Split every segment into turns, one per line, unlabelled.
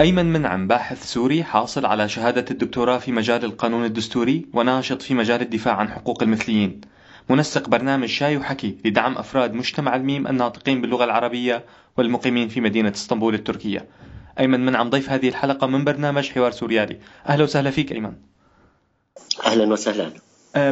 أيمن منعم باحث سوري حاصل على شهادة الدكتوراه في مجال القانون الدستوري وناشط في مجال الدفاع عن حقوق المثليين. منسق برنامج شاي وحكي لدعم أفراد مجتمع الميم الناطقين باللغة العربية والمقيمين في مدينة اسطنبول التركية. أيمن منعم ضيف هذه الحلقة من برنامج حوار سوريالي. أهلا وسهلا فيك أيمن.
أهلا وسهلا.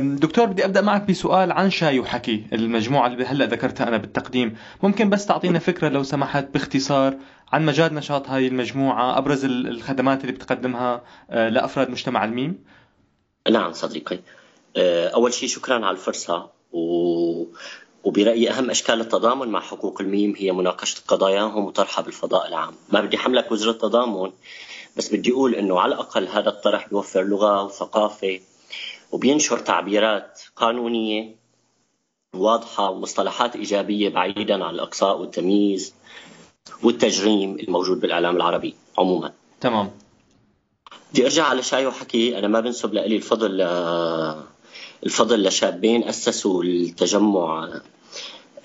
دكتور بدي أبدأ معك بسؤال عن شاي وحكي المجموعة اللي هلأ ذكرتها أنا بالتقديم. ممكن بس تعطينا فكرة لو سمحت باختصار عن مجال نشاط هذه المجموعة أبرز الخدمات اللي بتقدمها أه، لأفراد مجتمع الميم
نعم صديقي. أه، أول شيء شكرا على الفرصة و... وبرأيي أهم أشكال التضامن مع حقوق الميم هي مناقشة قضاياهم وطرحها بالفضاء العام. ما بدي حملك وزر التضامن بس بدي أقول أنه على الأقل هذا الطرح بيوفر لغة وثقافة وبينشر تعبيرات قانونية واضحة ومصطلحات إيجابية بعيدا عن الإقصاء والتمييز والتجريم الموجود بالإعلام العربي عموما.
تمام.
بدي أرجع على شاي وحكي. أنا ما بنسب لي الفضل الفضل لشابين أسسوا التجمع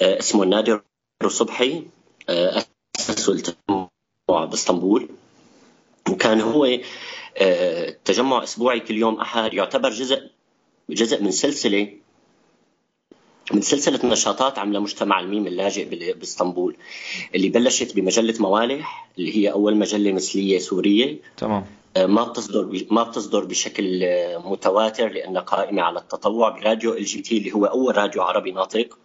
آه، اسمه النادر صبحي آه، أسسوا التجمع باسطنبول. وكان هو آه، تجمع أسبوعي كل يوم أحد يعتبر جزء جزء من سلسلة من سلسلة نشاطات عملها مجتمع الميم اللاجئ باسطنبول اللي بلشت بمجلة موالح اللي هي أول مجلة مثلية سورية.
تمام.
آه، ما بتصدر ما بتصدر بشكل آه، متواتر لأنها قائمة على التطوع براديو LGT اللي هو أول راديو عربي ناطق.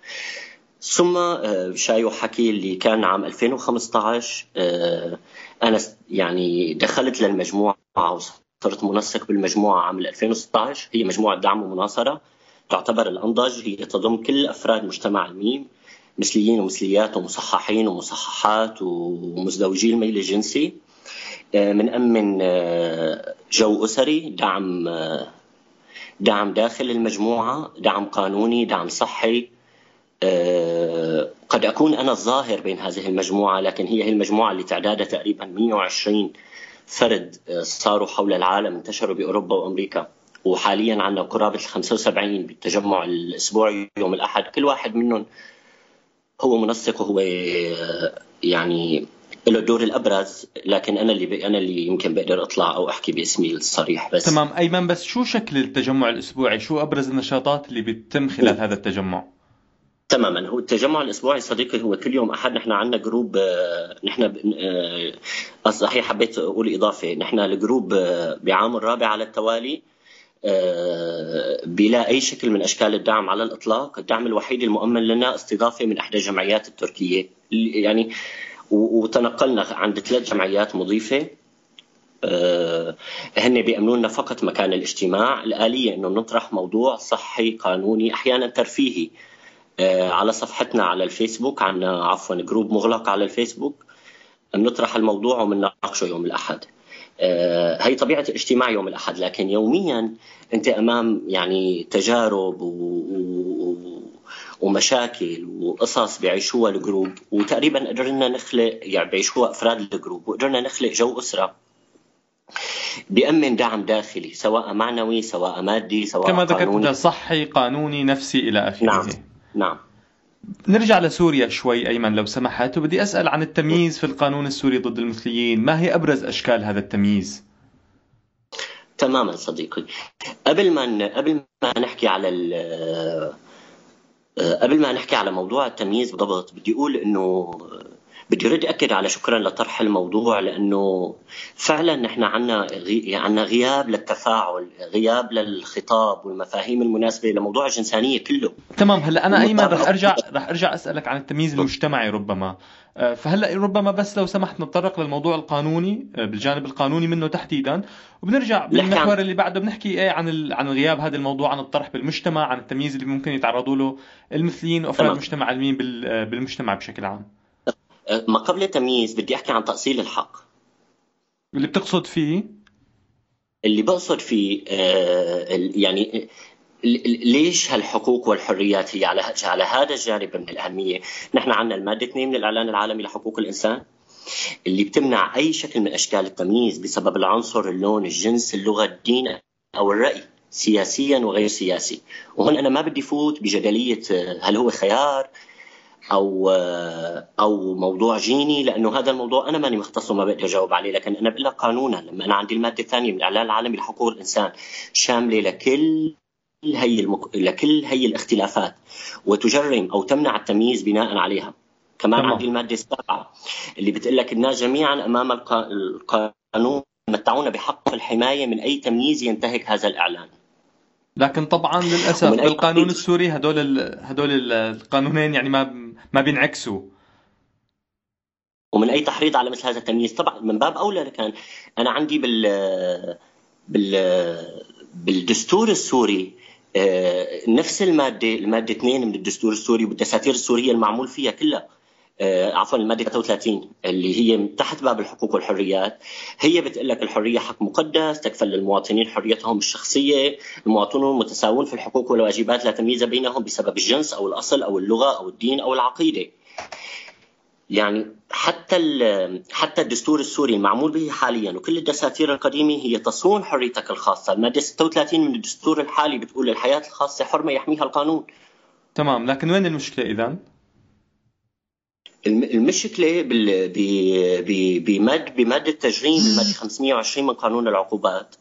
ثم شاي وحكي اللي كان عام 2015 أنا يعني دخلت للمجموعة وصرت منسق بالمجموعة عام 2016 هي مجموعة دعم ومناصرة. تعتبر الانضج هي تضم كل أفراد مجتمع الميم مثليين ومثليات ومصححين ومصححات ومزدوجي الميل الجنسي من آه، جو أسري دعم آه، دعم داخل المجموعة دعم قانوني دعم صحي. آه، قد أكون أنا الظاهر بين هذه المجموعة لكن هي هي المجموعة اللي تعدادها تقريبا 120 فرد آه، صاروا حول العالم انتشروا بأوروبا وأمريكا. وحاليا عندنا قرابة ال 75 بالتجمع الأسبوعي يوم الأحد. كل واحد منهم هو منسق وهو آه، يعني له الدور الأبرز. لكن أنا اللي أنا اللي يمكن بقدر أطلع أو أحكي باسمي الصريح بس.
تمام. أيمن بس شو شكل التجمع الأسبوعي؟ شو أبرز النشاطات اللي بتتم خلال هذا التجمع؟
تماما. هو التجمع الإسبوعي صديقي هو كل يوم أحد. نحن عندنا جروب آه، نحن آه، صحيح حبيت أقول إضافة. نحن ال group آه، بعام الرابع على التوالي بلا أي شكل من أشكال الدعم على الإطلاق، الدعم الوحيد المؤمن لنا استضافة من إحدى الجمعيات التركية. يعني وتنقلنا عند ثلاث جمعيات مضيفة. هن بيأمنوا لنا فقط مكان الاجتماع، الآلية إنه نطرح موضوع صحي قانوني أحيانا ترفيهي. على صفحتنا على الفيسبوك عنا عفوا group مغلق على الفيسبوك. بنطرح الموضوع وبنناقشه يوم الأحد. آه، هي طبيعة الاجتماع يوم الأحد لكن يوميا أنت أمام يعني تجارب و... و... ومشاكل وقصص بيعيشوها ال group وتقريبا قدرنا نخلق يعني بيعيشوها أفراد ال group وقدرنا نخلق جو أسرة بيأمن دعم داخلي سواء معنوي سواء مادي سواء
كما ذكرت صحي قانوني نفسي إلى آخره.
نعم. نعم.
نرجع لسوريا شوي أيمن لو سمحت وبدي أسأل عن التمييز في القانون السوري ضد المثليين. ما هي أبرز أشكال هذا التمييز؟
تماما صديقي. قبل ما قبل ما نحكي على قبل ما نحكي على موضوع التمييز بالضبط بدي أقول إنه بدي ارد أكد على شكرا لطرح الموضوع لأنه فعلا نحن عندنا غي... عندنا غياب للتفاعل، غياب للخطاب والمفاهيم المناسبة لموضوع الجنسانية كله.
تمام هلأ أنا ايمن رح أرجع رح أرجع أسألك عن التمييز المجتمعي ربما. آه، فهلأ ربما بس لو سمحت نتطرق للموضوع القانوني آه، بالجانب القانوني منه تحديدا وبنرجع بالمحور اللي بعده بنحكي إيه عن ال... عن غياب هذا الموضوع عن الطرح بالمجتمع عن التمييز اللي ممكن يتعرضوا له المثليين وأفراد المجتمع المين بال... آه، بالمجتمع بشكل عام.
ما قبل التمييز بدي أحكي عن تأصيل الحق.
اللي بتقصد فيه؟
اللي بقصد فيه آه، يعني ليش هالحقوق والحريات هي على على هذا الجانب من الأهمية؟ نحن عندنا المادة 2 من الإعلان العالمي لحقوق الإنسان اللي بتمنع أي شكل من أشكال التمييز بسبب العنصر، اللون، الجنس، اللغة، الدين أو الرأي سياسيا وغير سياسي، وهون أنا ما بدي فوت بجدلية آه، هل هو خيار أو أو موضوع جيني لأنه هذا الموضوع أنا ماني مختص وما بقدر أجاوب عليه لكن أنا بقول لك قانونا. لما أنا عندي المادة الثانية من الاعلان العالمي لحقوق الإنسان شاملة لكل هي المك... لكل هي الاختلافات وتجرم أو تمنع التمييز بناء عليها. كمان عندي المادة السابعة اللي بتقول لك الناس جميعا أمام القانون يتمتعون بحق الحماية من أي تمييز ينتهك هذا الإعلان.
لكن طبعا للأسف بالقانون السوري هدول ال... هدول القانونين يعني ما ما بينعكسوا.
ومن أي تحريض على مثل هذا التمييز؟ طبعا من باب أولى كان أنا عندي بال بال بالدستور السوري آه، نفس المادة المادة 2 من الدستور السوري والدساتير السورية المعمول فيها كلها. عفوا المادة 33 اللي هي تحت باب الحقوق والحريات هي بتقول لك الحرية حق مقدس تكفل للمواطنين حريتهم الشخصية المواطنون متساوون في الحقوق والواجبات لا تمييز بينهم بسبب الجنس أو الأصل أو اللغة أو الدين أو العقيدة يعني حتى حتى الدستور السوري المعمول به حاليا وكل الدساتير القديمة هي تصون حريتك الخاصة، المادة 36 من الدستور الحالي بتقول الحياة الخاصة حرمة يحميها القانون.
تمام، لكن وين المشكلة اذا؟
المشكلة بمد بماده تجريم الماده 520 من قانون العقوبات.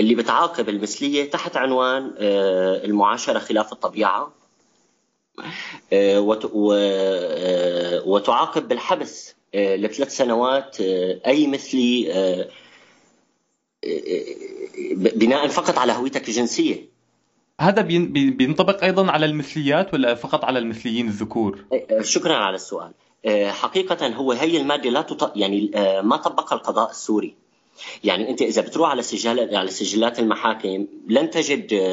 اللي بتعاقب المثلية تحت عنوان آه، المعاشرة خلاف الطبيعة. آه، آه، وتعاقب بالحبس لثلاث سنوات أي مثلي بناء فقط على هويتك الجنسية.
هذا بينطبق أيضا على المثليات ولا فقط على المثليين الذكور؟
شكرا على السؤال. حقيقة هو هي المادة لا تط... يعني ما طبقها القضاء السوري. يعني أنت إذا بتروح على سجل على سجلات المحاكم لن تجد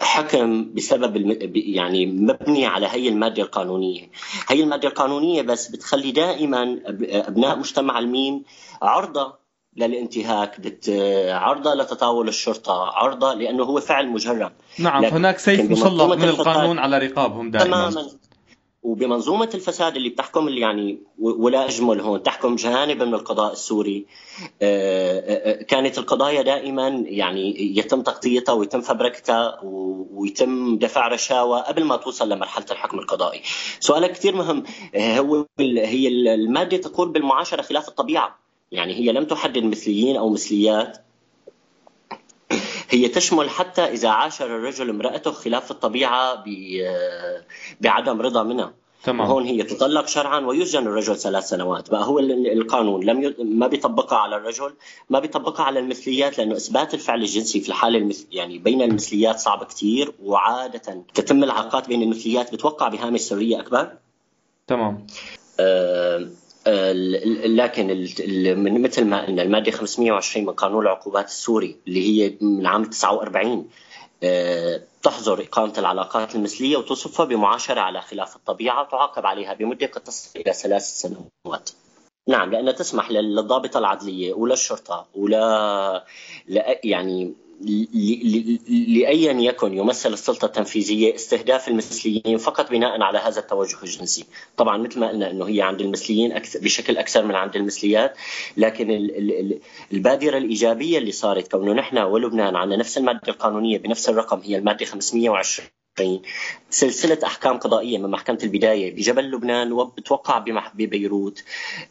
حكم بسبب الم... يعني مبني على هي المادة القانونية، هي المادة القانونية بس بتخلي دائما أبناء مجتمع الميم عرضة للانتهاك بت... عرضه لتطاول الشرطة عرضة لأنه هو فعل مجرم.
نعم هناك سيف مسلط من القانون على رقابهم دائما. تماما.
وبمنظومة الفساد اللي بتحكم اللي يعني ولا أجمل هون تحكم جانب من القضاء السوري. آه، آه، آه، كانت القضايا دائما يعني يتم تغطيتها ويتم فبركتها ويتم دفع رشاوى قبل ما توصل لمرحلة الحكم القضائي. سؤالك كثير مهم. هو هي المادة تقول بالمعاشرة خلاف الطبيعة. يعني هي لم تحدد مثليين أو مثليات. هي تشمل حتى إذا عاشر الرجل امرأته خلاف الطبيعة بعدم رضا منها. تمام. وهون هي تطلق شرعا ويسجن الرجل ثلاث سنوات. بقى هو القانون لم ي... ما بيطبقها على الرجل ما بيطبقها على المثليات لأنه إثبات الفعل الجنسي في الحالة المثل... يعني بين المثليات صعب كثير وعادة تتم العلاقات بين المثليات بتوقع بهامش سرية أكبر.
تمام.
آه... لكن من مثل ما قلنا المادة 520 من قانون العقوبات السوري اللي هي من عام 49 آه، تحظر إقامة العلاقات المثلية وتصفها بمعاشرة على خلاف الطبيعة وتعاقب عليها بمدة قد تصل إلى ثلاث سنوات. نعم لأنها تسمح للضابطة العدلية وللشرطة ولا يعني لأيا يكن يمثل السلطة التنفيذية استهداف المثليين فقط بناء على هذا التوجه الجنسي. طبعا مثل ما قلنا أنه هي عند المثليين أكثر بشكل أكثر من عند المثليات لكن البادرة الإيجابية اللي صارت كونه نحن ولبنان عندنا نفس المادة القانونية بنفس الرقم هي المادة 520 سلسلة أحكام قضائية من محكمة البداية بجبل لبنان وبتوقع ببيروت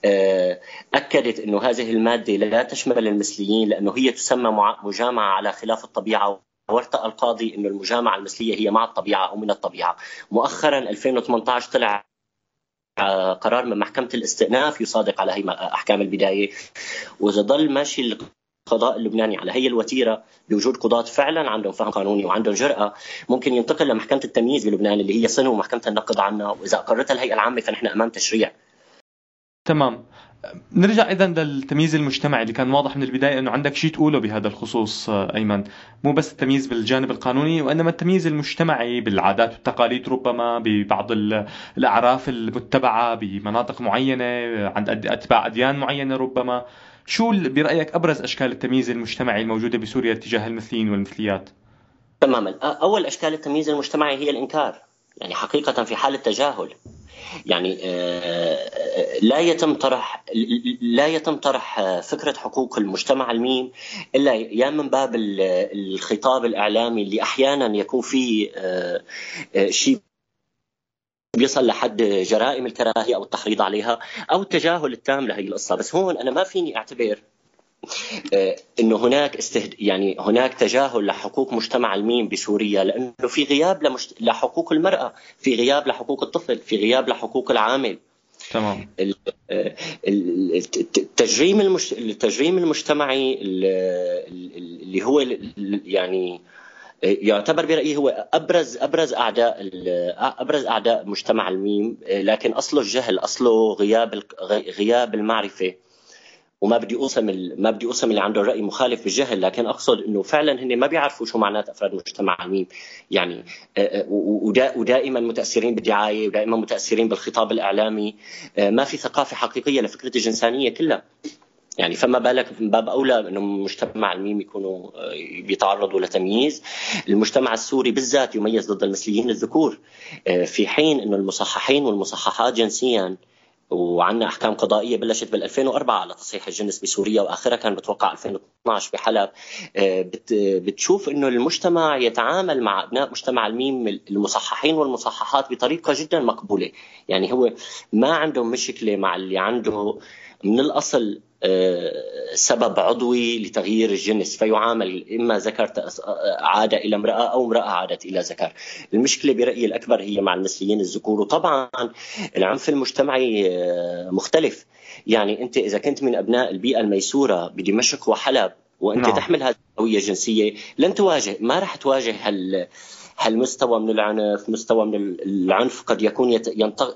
آه، أكدت أنه هذه المادة لا تشمل المثليين لأنه هي تسمى مجامعة على خلاف الطبيعة وارتأى القاضي أن المجامعة المثلية هي مع الطبيعة أو من الطبيعة. مؤخرا 2018 طلع آه، قرار من محكمة الاستئناف يصادق على هي أحكام البداية. وإذا ضل ماشي القضاء اللبناني على هي الوتيرة بوجود قضاة فعلا عندهم فهم قانوني وعندهم جرأة ممكن ينتقل لمحكمة التمييز بلبنان اللي هي صنو محكمه النقد عنا وإذا اقرتها الهيئة العامة فنحن أمام تشريع.
تمام. نرجع اذا للتمييز المجتمعي اللي كان واضح من البداية إنه عندك شيء تقوله بهذا الخصوص أيمن، مو بس التمييز بالجانب القانوني وإنما التمييز المجتمعي بالعادات والتقاليد ربما ببعض الأعراف المتبعة بمناطق معينة عند أتباع أديان معينة ربما، شو برأيك أبرز أشكال التمييز المجتمعي الموجودة بسوريا تجاه المثليين والمثليات؟
تماما أول أشكال التمييز المجتمعي هي الإنكار يعني حقيقة في حالة تجاهل يعني لا يتم طرح لا يتم طرح فكرة حقوق المجتمع الميم إلا يا من باب الخطاب الإعلامي اللي أحيانا يكون فيه شيء بيصل لحد جرائم الكراهية أو التحريض عليها أو التجاهل التام لهي القصة بس هون أنا ما فيني أعتبر آه، إنه هناك استهد... يعني هناك تجاهل لحقوق مجتمع الميم بسوريا لأنه في غياب لمشت... لحقوق المرأة، في غياب لحقوق الطفل، في غياب لحقوق العامل.
تمام
آه، التجريم المش... التجريم المجتمعي اللي هو يعني يعتبر برأيي هو أبرز أبرز أعداء أبرز أعداء مجتمع الميم لكن أصله الجهل أصله غياب غياب المعرفة. وما بدي أوصم ما بدي أوصم اللي عنده الرأي مخالف بالجهل لكن أقصد إنه فعلا هن ما بيعرفوا شو معنات أفراد مجتمع الميم. يعني ودائما متأثرين بالدعاية ودائما متأثرين بالخطاب الإعلامي. ما في ثقافة حقيقية لفكرة الجنسانية كلها. يعني فما بالك من باب أولى أنه مجتمع الميم يكونوا آه، بيتعرضوا لتمييز، المجتمع السوري بالذات يميز ضد المثليين الذكور آه، في حين أنه المصححين والمصححات جنسيا وعندنا أحكام قضائية بلشت بال 2004 على تصحيح الجنس بسوريا وآخرها كان بتوقع 2012 بحلب. آه، بتشوف أنه المجتمع يتعامل مع أبناء مجتمع الميم المصححين والمصححات بطريقة جدا مقبولة، يعني هو ما عندهم مشكلة مع اللي عنده من الأصل سبب عضوي لتغيير الجنس فيعامل إما ذكر عاد إلى امرأة أو امرأة عادت إلى ذكر. المشكلة برأيي الأكبر هي مع المثليين الذكور وطبعا العنف المجتمعي آه، مختلف يعني أنت إذا كنت من أبناء البيئة الميسورة بدمشق وحلب وأنت نعم. تحمل هذه الهويه الجنسية. لن تواجه ما راح تواجه هال هل مستوى من العنف؟ مستوى من العنف قد يكون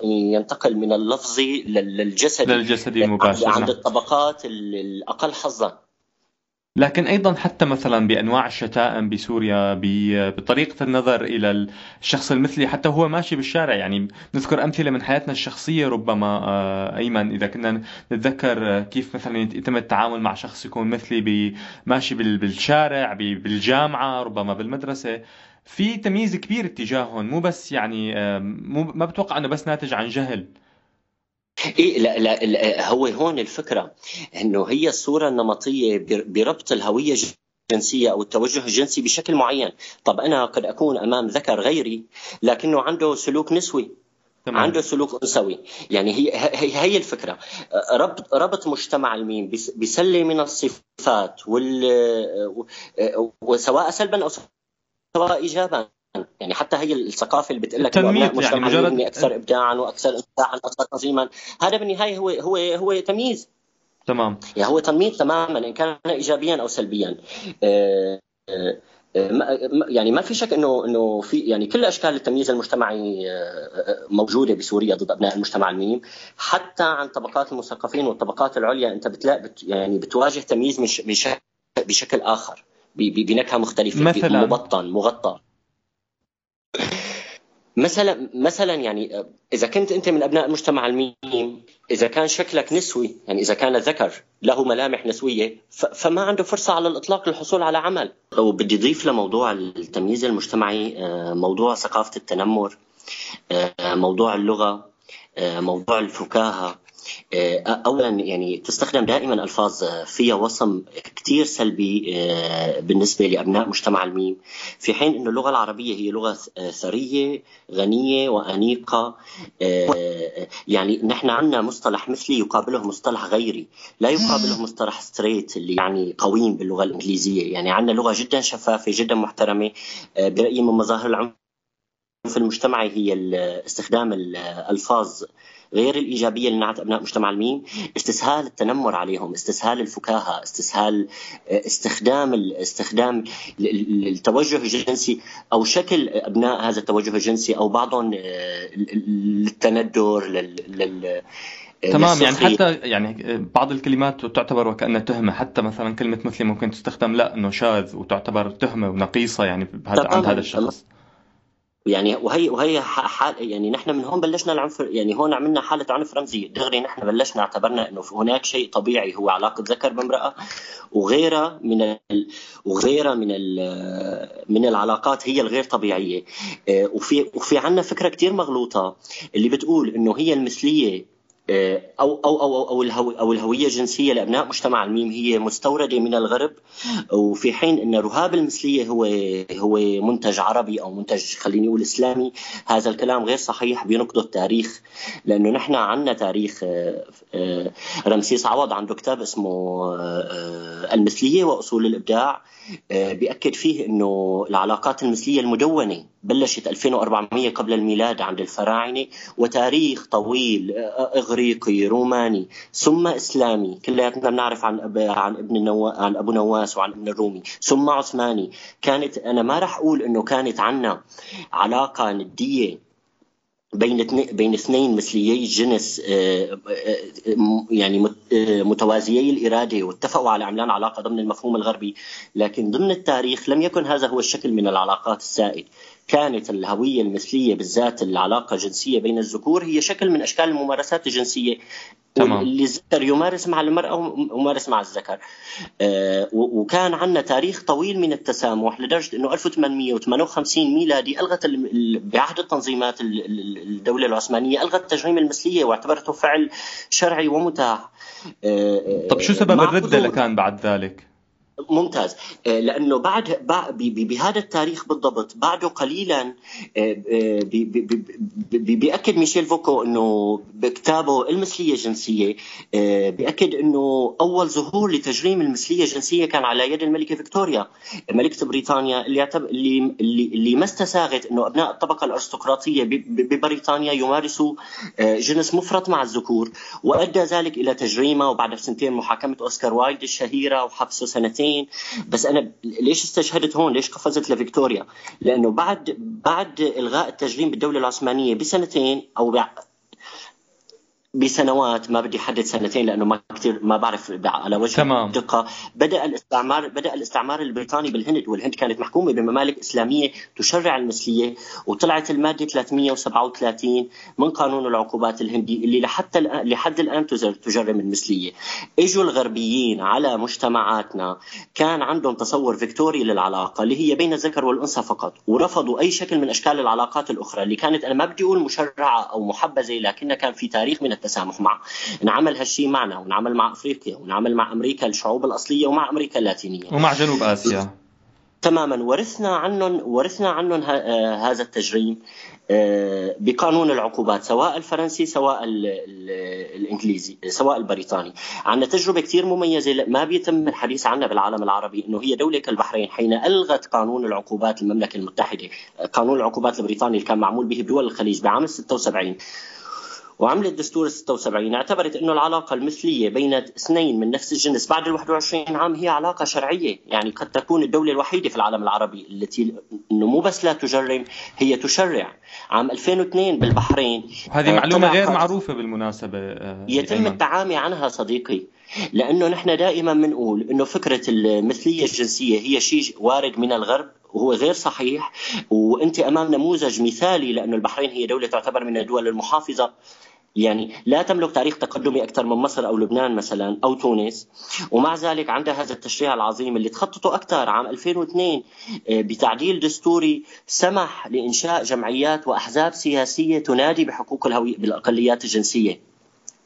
ينتقل من اللفظي للجسدي.
للجسدي مباشرة.
عند الطبقات الأقل حظا.
لكن أيضا حتى مثلا بأنواع الشتائم بسوريا بطريقة النظر إلى الشخص المثلي حتى هو ماشي بالشارع. يعني نذكر أمثلة من حياتنا الشخصية ربما آه، أيمن إذا كنا نتذكر كيف مثلا يتم التعامل مع شخص يكون مثلي ماشي بالشارع بالجامعة ربما بالمدرسة. في تمييز كبير اتجاههم مو بس يعني مو ما بتوقع إنه بس ناتج عن جهل.
إيه لا, لا, لا هو هون الفكرة إنه هي الصورة النمطيه بربط الهوية الجنسية أو التوجه الجنسي بشكل معين. طب أنا قد أكون أمام ذكر غيري لكنه عنده سلوك نسوي تمام. عنده سلوك أنثوي. يعني هي هي هي الفكرة. ربط ربط مجتمع الميم بسلة من الصفات وال وسواء سلبا أو سواء ايجابا. يعني حتى هي الثقافة اللي بتقول لك
إنه يعني مجرد
أكثر ابداعا وأكثر انفتاحا أكثر تنظيما. هذا بالنهاية هو هو هو تمييز.
تمام.
يعني هو تمييز تماما إن كان ايجابيا أو سلبيا. آه، آه، يعني ما في شك انه إنه في يعني كل أشكال التمييز المجتمعي آه، موجودة بسوريا ضد أبناء المجتمع الميم حتى عن طبقات المثقفين والطبقات العليا أنت بتلاقي بت يعني بتواجه تمييز بشكل بشكل آخر بنكهة مختلفة
مثلا؟
مبطن مغطى. مثلا مثلا يعني إذا كنت أنت من أبناء المجتمع الميم إذا كان شكلك نسوي يعني إذا كان ذكر له ملامح نسوية فما عنده فرصة على الإطلاق للحصول على عمل. وبدي اضيف لموضوع التمييز المجتمعي آه، موضوع ثقافة التنمر آه، موضوع اللغة آه، موضوع الفكاهة اولا يعني تستخدم دائما ألفاظ فيها وصم كثير سلبي آه، بالنسبة لأبناء مجتمع الميم. في حين إنه اللغة العربية هي لغة ثريه غنية وأنيقة آه، يعني نحن عندنا مصطلح مثلي يقابله مصطلح غيري. لا يقابله مصطلح ستريت اللي يعني قويم باللغة الإنجليزية. يعني عندنا لغة جدا شفافة جدا محترمة برأيي من مظاهر العنف في المجتمع هي استخدام الالفاظ غير الإيجابية لنعت أبناء مجتمع الميم استسهال التنمر عليهم استسهال الفكاهة استسهال آه، استخدام استخدام التوجه الجنسي أو شكل أبناء هذا التوجه الجنسي أو بعضهم آه، للتندر لل
آه، تمام يعني حتى يعني بعض الكلمات تعتبر وكانها تهمة حتى مثلا كلمة مثلي ممكن تستخدم لا إنه شاذ وتعتبر تهمة ونقيصة يعني عند هذا الشخص.
يعني وهي وهي حال يعني نحن من هون بلشنا العنف يعني هون عملنا حالة عنف رمزي دغري نحن بلشنا اعتبرنا إنه هناك شيء طبيعي هو علاقة ذكر بامرأة وغيرها من ال وغيرها من ال من العلاقات هي الغير طبيعية. آه، وفي وفي عندنا فكرة كثير مغلوطة اللي بتقول إنه هي المثلية آه، أو أو أو أو الهو أو الهوية الجنسية لأبناء مجتمع الميم هي مستوردة من الغرب. وفي حين أن رهاب المثلية هو هو منتج عربي أو منتج خليني أقول إسلامي هذا الكلام غير صحيح بينقضه التاريخ لأنه نحن عندنا تاريخ آه، آه، رمسيس عوض عنده كتاب اسمه المثلية وأصول الإبداع. بيأكد فيه أنه العلاقات المثلية المدونة بلشت 2400 قبل الميلاد عند الفراعنة وتاريخ طويل اغريقي روماني ثم إسلامي. كلياتنا بنعرف عن أب... عن ابن النوا... عن أبو نواس وعن ابن الرومي ثم عثماني. كانت أنا ما راح أقول إنه كانت عنا علاقة ندية بين بين اثنين مثليي الجنس آه، آه، يعني آه، متوازيي الإرادة واتفقوا على اعلان علاقة ضمن المفهوم الغربي، لكن ضمن التاريخ لم يكن هذا هو الشكل من العلاقات السائد، كانت الهوية المثلية بالذات العلاقة الجنسية بين الذكور هي شكل من أشكال الممارسات الجنسية تمام. اللي الذكر يمارس مع المرأة ويمارس مع الذكر آه وكان عندنا تاريخ طويل من التسامح لدرجة إنه 1858 ميلادي ألغت بعهد التنظيمات الدولة العثمانية ألغت تجريم المثلية واعتبرته فعل شرعي ومتاح
آه طب شو سبب الرده اللي كان بعد ذلك؟
ممتاز. آه، لأنه بعد بهذا التاريخ بالضبط بعده قليلا آه، آه، بيأكد ميشيل فوكو إنه بكتابه المثلية الجنسية بيأكد إنه أول ظهور لتجريم المثلية الجنسية كان على يد الملكة فيكتوريا ملكة بريطانيا اللي اللي اللي ما استساغت إنه أبناء الطبقة الأرستقراطية ببريطانيا يمارسوا جنس مفرط مع الذكور وأدى ذلك إلى تجريمه وبعد سنتين محاكمة أوسكار وايلد الشهيرة وحبسه سنتين سنين بس أنا ليش استشهدت هون؟ ليش قفزت لفيكتوريا؟ لأنه بعد بعد إلغاء التجريم بالدولة العثمانية بسنتين أو بسنوات ما بدي أحدد سنتين لأنه ما كثير ما بعرف على وجه تمام. الدقة. بدأ الاستعمار بدأ الاستعمار البريطاني بالهند والهند كانت محكومة بممالك إسلامية تشرع المثلية وطلعت المادة 337 من قانون العقوبات الهندي اللي لحتى الان لحد الآن تجرم المثلية. إجوا الغربيين على مجتمعاتنا. كان عندهم تصور فيكتوري للعلاقة اللي هي بين الذكر والأنثى فقط ورفضوا أي شكل من أشكال العلاقات الأخرى اللي كانت أنا ما بدي أقول مشرعة أو محبذة لكنها كان في تاريخ من التسامح معه. نعمل هالشيء معنا ونعمل مع أفريقيا ونعمل مع أمريكا الشعوب الأصلية ومع أمريكا اللاتينية.
ومع جنوب آسيا.
تماما. ورثنا عنهم ورثنا عنهم آه، هذا التجريم آه، بقانون العقوبات سواء الفرنسي سواء الإنجليزي سواء البريطاني. عندنا تجربة كثير مميزة ما بيتم الحديث عنها بالعالم العربي إنه هي دولة كالبحرين حين ألغت قانون العقوبات المملكة المتحدة. قانون العقوبات البريطاني اللي كان معمول به بدول الخليج بعام 76 وعملت دستور 76 اعتبرت إنه العلاقة المثلية بين اثنين من نفس الجنس بعد ال 21 عام هي علاقة شرعية، يعني قد تكون الدولة الوحيدة في العالم العربي التي إنه مو بس لا تجرم هي تشرع، عام 2002 بالبحرين
هذه معلومة غير معروفة بالمناسبة
آه، يتم أيمن. التعامي عنها صديقي لأنه نحن دائما بنقول إنه فكرة المثلية الجنسية هي شيء وارد من الغرب. وهو غير صحيح. وانت أمام نموذج مثالي لأنه البحرين هي دولة تعتبر من الدول المحافظة. يعني لا تملك تاريخ تقدمي أكثر من مصر أو لبنان مثلا أو تونس. ومع ذلك عندها هذا التشريع العظيم اللي تخططوا أكثر عام 2002 آه، بتعديل دستوري سمح لإنشاء جمعيات وأحزاب سياسية تنادي بحقوق الهوية بالأقليات الجنسية.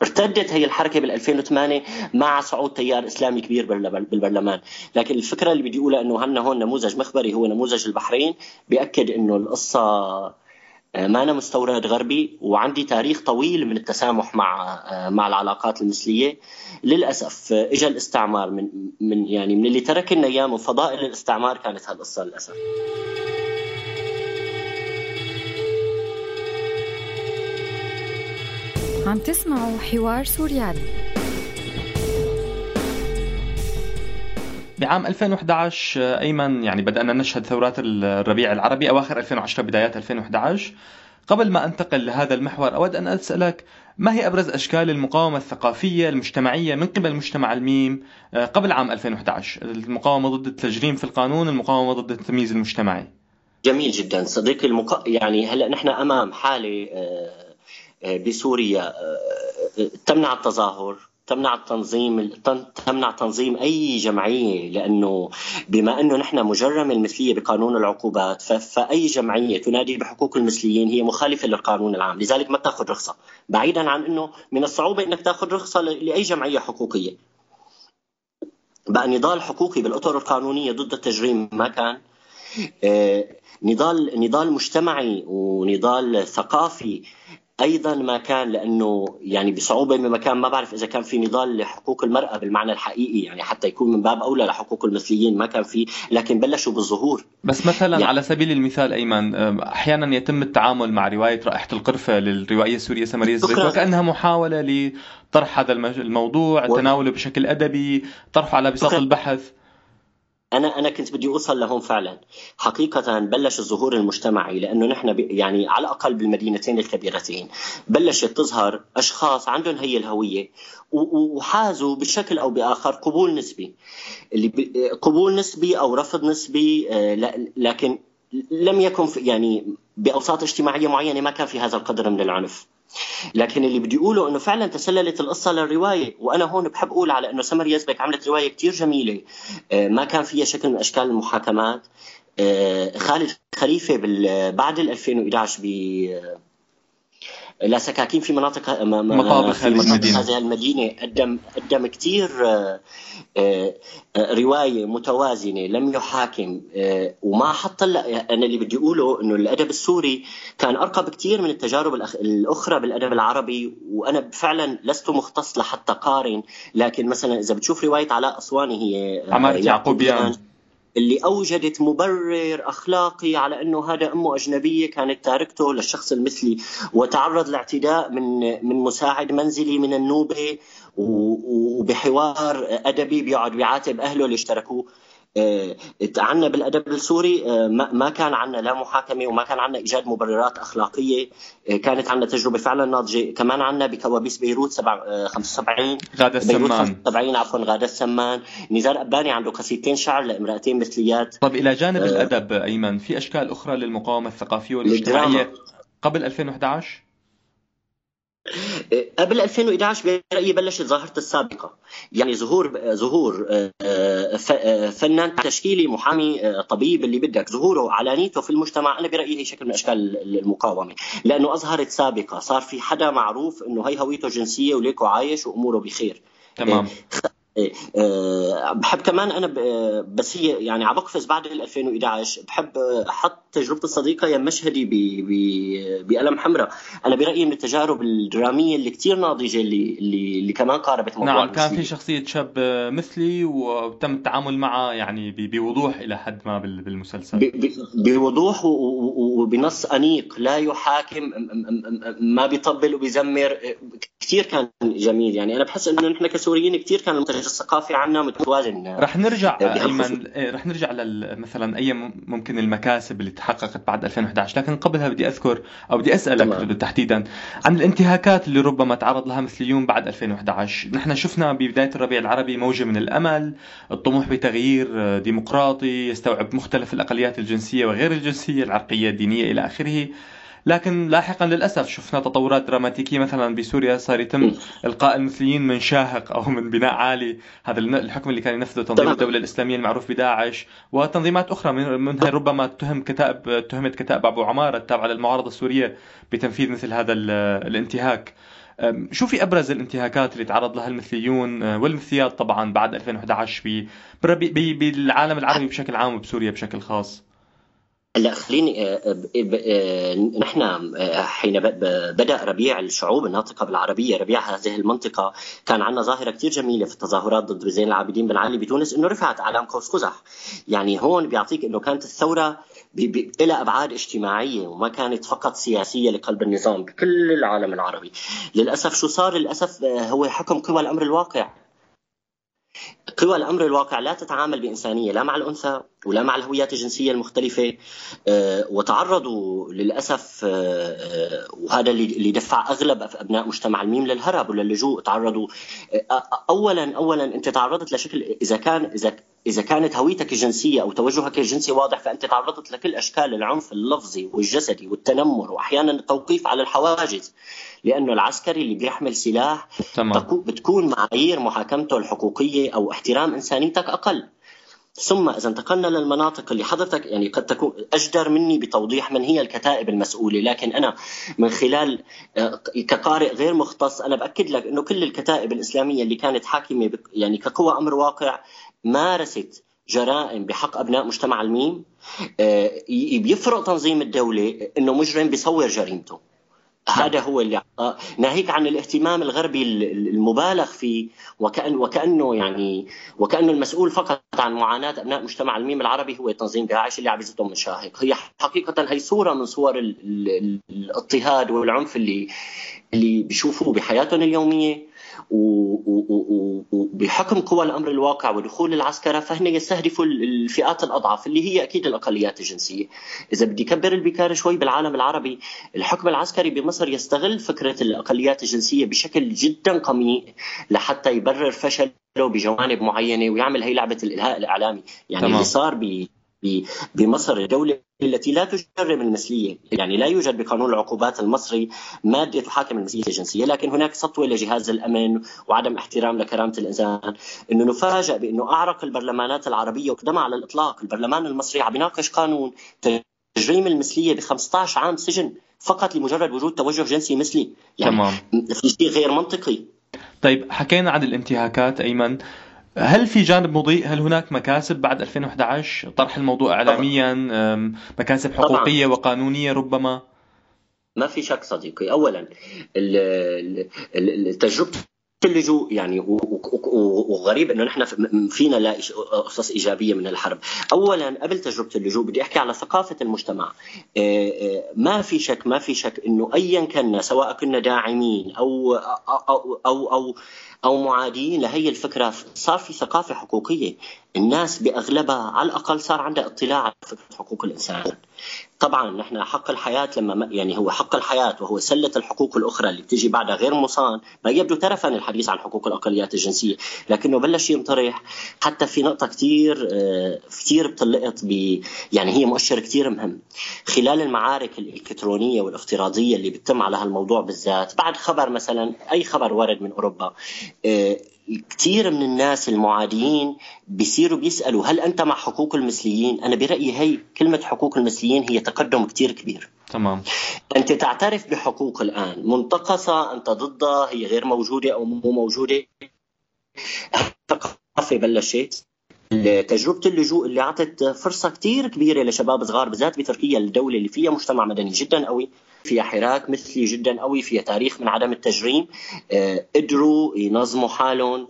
ارتدت هي الحركة بال 2008 مع صعود تيار إسلامي كبير بالبرلمان، لكن الفكرة اللي بدي أقولها إنه هنا هون نموذج مخبري هو نموذج البحرين بيأكد إنه القصة آه، ما أنا مستورد غربي وعندي تاريخ طويل من التسامح مع آه، مع العلاقات المثلية. للأسف آه، اجى الاستعمار من من يعني من اللي ترك لنا إياه من فضائل الاستعمار كانت هالقصة للأسف.
عم تسمعوا حوار سوريالي
بعام 2011 أيمن يعني بدأنا نشهد ثورات الربيع العربي أواخر 2010 بدايات 2011 قبل ما أنتقل لهذا المحور أود أن أسألك ما هي أبرز أشكال المقاومة الثقافية المجتمعية من قبل مجتمع الميم قبل عام 2011 المقاومة ضد التجريم في القانون المقاومة ضد التمييز المجتمعي.
جميل جدا. صديقي المق... يعني هلا نحن أمام حالة آه، آه، بسوريا. تمنع التظاهر تمنع التنظيم تمنع تنظيم أي جمعية لأنه بما أنه نحن مجرم المثلية بقانون العقوبات فأي جمعية تنادي بحقوق المثليين هي مخالفة للقانون العام لذلك ما تأخذ رخصة. بعيدا عن أنه من الصعوبة إنك تأخذ رخصة لأي جمعية حقوقية. بقى نضال حقوقي بالأطر القانونية ضد التجريم ما كان. آه، نضال نضال مجتمعي ونضال ثقافي. أيضا ما كان لأنه يعني بصعوبة بمكان ما بعرف إذا كان في نضال لحقوق المرأة بالمعنى الحقيقي يعني حتى يكون من باب أولى لحقوق المثليين ما كان في لكن بلشوا بالظهور.
بس مثلا يعني على سبيل المثال أيمن أحيانا يتم التعامل مع رواية رائحة القرفة للروائيه السورية سمرية الزيت وكأنها محاولة لطرح هذا الموضوع. تناوله بشكل أدبي طرحه على بساط البحث.
أنا أنا كنت بدي أوصل لهون فعلا. حقيقه بلش الظهور المجتمعي لأنه نحن يعني على الأقل بالمدينتين الكبيرتين بلشت تظهر أشخاص عندهم هي الهوية وحازوا بشكل أو بآخر قبول نسبي. اللي قبول نسبي أو رفض نسبي آه، لكن لم يكن يعني بأوساط اجتماعية معينة ما كان في هذا القدر من العنف. لكن اللي بدي أقوله إنه فعلا تسللت القصة للرواية وأنا هون بحب أقول على إنه سمر يزبك عملت رواية كتير جميلة. آه، ما كان فيها شكل من أشكال المحاكمات. آه، خالد خليفة بعد 2011 ب لا سكاكين في مناطق
مطابخ في مناطق
هذه المدينة قدم قدم كثير آه، آه، رواية متوازنة لم يحاكم آه، وما حط أنا اللي بدي أقوله إنه الأدب السوري كان أرقى بكثير من التجارب الأخرى بالأدب العربي وأنا فعلا لست مختص لحتى قارن لكن مثلا إذا بتشوف رواية علاء أسواني هي
عمارة يعقوبيان.
اللي أوجدت مبرر أخلاقي على أنه هذا أمه أجنبية كانت تاركته للشخص المثلي وتعرض لاعتداء من من مساعد منزلي من النوبة وبحوار أدبي بيقعد بيعاتب أهله اللي اشتركوه. عنا بالأدب السوري آه، ما كان عنا لا محاكمة وما كان عنا إيجاد مبررات أخلاقية. آه، كانت عنا تجربة فعلا ناضجة. كمان عنا بكوابيس بيروت 75
غادة السمان.
75 عفوا غادة السمان. نزار أباني عنده قصيدتين شعر لامرأتين مثليات.
طيب إلى جانب الأدب أيمن في أشكال أخرى للمقاومة الثقافية والاجتماعية قبل 2011
قبل 2011 برايي بلشت ظاهرة السابقة. يعني ظهور ظهور آه، آه، فنان تشكيلي محامي آه، طبيب اللي بدك. ظهوره علانيته في المجتمع أنا برأيي هي شكل من أشكال المقاومة. لأنه أظهرت سابقة. صار في حدا معروف إنه هي هويته جنسية وليكو عايش وأموره بخير.
تمام.
آه، بحب كمان أنا بس هي يعني على بقفز بعد 2011 بحب أحط تجربة الصديقه يا مشهدي بقلم حمراء. أنا برأيي من التجارب الدرامية اللي كثير ناضجة اللي اللي, اللي كمان قاربت موضوع
نعم كان في شخصية شاب مثلي وتم التعامل معه يعني بوضوح إلى حد ما بالمسلسل.
بوضوح وبنص أنيق. لا يحاكم ما بيطبل وبيزمر. كثير كان جميل. يعني أنا بحس إنه نحن كسوريين كثير كان المنتج الثقافي عنا متوازن
رح نرجع ايمن إيه، رح نرجع مثلا أي ممكن المكاسب اللي تحققت بعد 2011 لكن قبلها بدي أذكر أو بدي أسألك. تحديدا عن الانتهاكات اللي ربما تعرض لها مثليون بعد 2011 نحن شفنا ببداية الربيع العربي موجة من الأمل الطموح بتغيير ديمقراطي يستوعب مختلف الأقليات الجنسية وغير الجنسية العرقية الدينية إلى آخره. لكن لاحقا للأسف شفنا تطورات دراماتيكية مثلا بسوريا صار يتم إلقاء المثليين من شاهق أو من بناء عالي. هذا الحكم اللي كان ينفذه تنظيم الدولة الإسلامية المعروف بداعش وتنظيمات أخرى منها ربما تهم كتائب تهمت كتائب أبو عمارة التابعه للمعارضة السورية بتنفيذ مثل هذا الانتهاك. شو في أبرز الانتهاكات اللي تعرض لها المثليون؟ أه، والمثليات طبعا بعد 2011 بالعالم العربي بشكل عام وبسوريا بشكل خاص.
هلا خليني آه، آه، آه، نحن حين بدأ ربيع الشعوب الناطقة بالعربية ربيع هذه المنطقة كان عندنا ظاهرة كثير جميلة في التظاهرات ضد زين العابدين بن علي بتونس إنه رفعت أعلام قوس قزح. يعني هون بيعطيك إنه كانت الثورة لها أبعاد اجتماعية وما كانت فقط سياسية لقلب النظام بكل العالم العربي. للأسف شو صار؟ للأسف هو حكم قوى الأمر الواقع. قوى الأمر الواقع لا تتعامل بإنسانية لا مع الأنثى ولا مع الهويات الجنسية المختلفة آه، وتعرضوا للأسف آه، وهذا اللي دفع أغلب أبناء مجتمع الميم للهرب وللجوء تعرضوا أولا أولا أنت تعرضت لشكل إذا كان إذا إذا كانت هويتك الجنسية أو توجهك الجنسي واضح فأنت تعرضت لكل أشكال العنف اللفظي والجسدي والتنمر وأحيانا التوقيف على الحواجز لأنه العسكري اللي بيحمل سلاح تمام. بتكون معايير محاكمته الحقوقية أو احترام إنسانيتك أقل ثم إذا انتقلنا للمناطق اللي حضرتك يعني قد تكون أجدر مني بتوضيح من هي الكتائب المسؤولة. لكن أنا من خلال آه، كقارئ غير مختص أنا بأكد لك إنه كل الكتائب الإسلامية اللي كانت حاكمة يعني كقوى أمر واقع مارست جرائم بحق أبناء مجتمع الميم. آه، بيفرق تنظيم الدولة إنه مجرم بيصور جريمته. هذا هو اللي ناهيك عن الاهتمام الغربي المبالغ فيه وكأن وكأنه يعني وكانه المسؤول فقط عن معاناة أبناء مجتمع الميم العربي هو تنظيم داعش اللي عبزتهم من شاهق. هي حقيقة هي صورة من صور الاضطهاد والعنف اللي اللي بيشوفوه بحياتهم اليومية. وبحكم قوى الأمر الواقع ودخول العسكره فهن يستهدفوا الفئات الاضعف اللي هي أكيد الأقليات الجنسية. إذا بدي كبر البكار شوي بالعالم العربي، الحكم العسكري بمصر يستغل فكرة الأقليات الجنسية بشكل جدا قميء لحتى يبرر فشله بجوانب معينة ويعمل هي لعبة الإلهاء الإعلامي، يعني تمام. اللي صار بمصر الدولة التي لا تجرم المثلية. يعني لا يوجد بقانون العقوبات المصري مادة تحاكم المثلية الجنسية لكن هناك سطوة لجهاز الأمن وعدم احترام لكرامة الإنسان. أنه نفاجأ بأنه أعرق البرلمانات العربية وقدمها على الإطلاق. البرلمان المصري عم يناقش قانون تجريم المثلية ب 15 عام سجن فقط لمجرد وجود توجه جنسي مثلي. يعني تمام. في شيء غير منطقي.
طيب حكينا عن الانتهاكات أيمن. هل في جانب مضيء؟ هل هناك مكاسب بعد 2011 طرح الموضوع اعلاميا مكاسب حقوقية طبعا. وقانونية ربما؟
ما في شك صديقي، اولا التجربة اللجوء يعني وغريب إنه نحن فينا لا قصص إيجابية من الحرب. اولا قبل تجربة اللجوء بدي أحكي على ثقافة المجتمع. ما في شك ما في شك إنه ايا كنا سواء كنا داعمين أو أو أو, أو أو معادين لهي الفكرة صار في ثقافة حقوقية. الناس بأغلبها على الأقل صار عندها اطلاع على فكرة حقوق الإنسان. طبعا نحن حق الحياة لما يعني هو حق الحياة وهو سلة الحقوق الأخرى اللي بتيجي بعدها غير مصان ما يبدو ترفا الحديث عن حقوق الأقليات الجنسية لكنه بلش ينطرح حتى في نقطة كثير آه، كثير بتلقط ب يعني هي مؤشر كثير مهم. خلال المعارك الإلكترونية والافتراضية اللي بتتم على هالموضوع بالذات بعد خبر مثلا أي خبر ورد من أوروبا آه، كثير من الناس المعادين بيصيروا بيسألوا هل أنت مع حقوق المثليين؟ أنا برأيي هي كلمة حقوق المثليين هي تقدم كثير كبير.
تمام.
أنت تعترف بحقوق الآن منتقصة أنت ضدها هي غير موجودة أو مو موجودة الثقافه بلشت تجربة اللجوء اللي أعطت فرصة كثير كبيرة لشباب صغار بالذات بتركيا الدولة اللي فيها مجتمع مدني جدا قوي فيها حراك مثلي جدا قوي فيها تاريخ من عدم التجريم. آه، قدروا ينظموا حالهم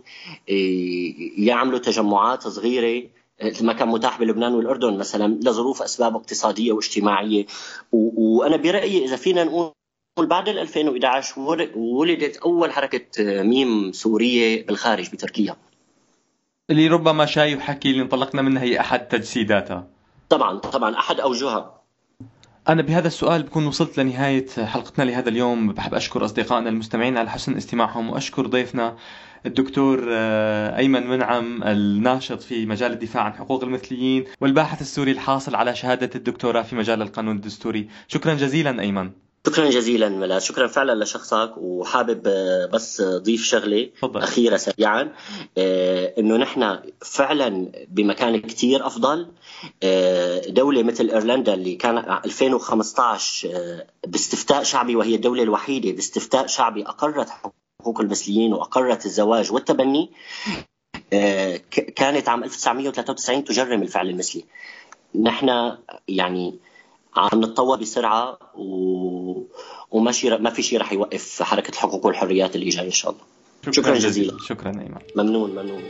آه، يعملوا تجمعات صغيرة آه، ما كان متاح بلبنان والأردن مثلا لظروف أسباب اقتصادية واجتماعية. وأنا برأيي إذا فينا نقول بعد 2011 ولدت أول حركة ميم سورية بالخارج بتركيا.
اللي ربما شايف حكي اللي انطلقنا منها هي أحد تجسيداتها
طبعا طبعا أحد أوجهها.
أنا بهذا السؤال بكون وصلت لنهاية حلقتنا لهذا اليوم. بحب أشكر أصدقائنا المستمعين على حسن استماعهم وأشكر ضيفنا الدكتور آه، أيمن منعم الناشط في مجال الدفاع عن حقوق المثليين والباحث السوري الحاصل على شهادة الدكتوراه في مجال القانون الدستوري. شكرا جزيلا أيمن.
شكرا جزيلا ملاذ. شكرا فعلا لشخصك وحابب آه، بس ضيف شغلة فضل. أخيرة سريعا. آه، إنه نحن فعلا بمكان كثير أفضل. آه، دولة مثل إيرلندا اللي كان 2015 باستفتاء شعبي وهي الدولة الوحيدة باستفتاء شعبي أقرت حقوق المثليين وأقرت الزواج والتبني كانت عام 1993 تجرم الفعل المثلي. نحن يعني عم نتطور بسرعة و... وما شي ما في شيء رح يوقف حركة الحقوق والحريات اللي جاي إن شاء الله.
شكرا, شكرا جزيلا.
شكرا
ايمن
ممنون ممنون.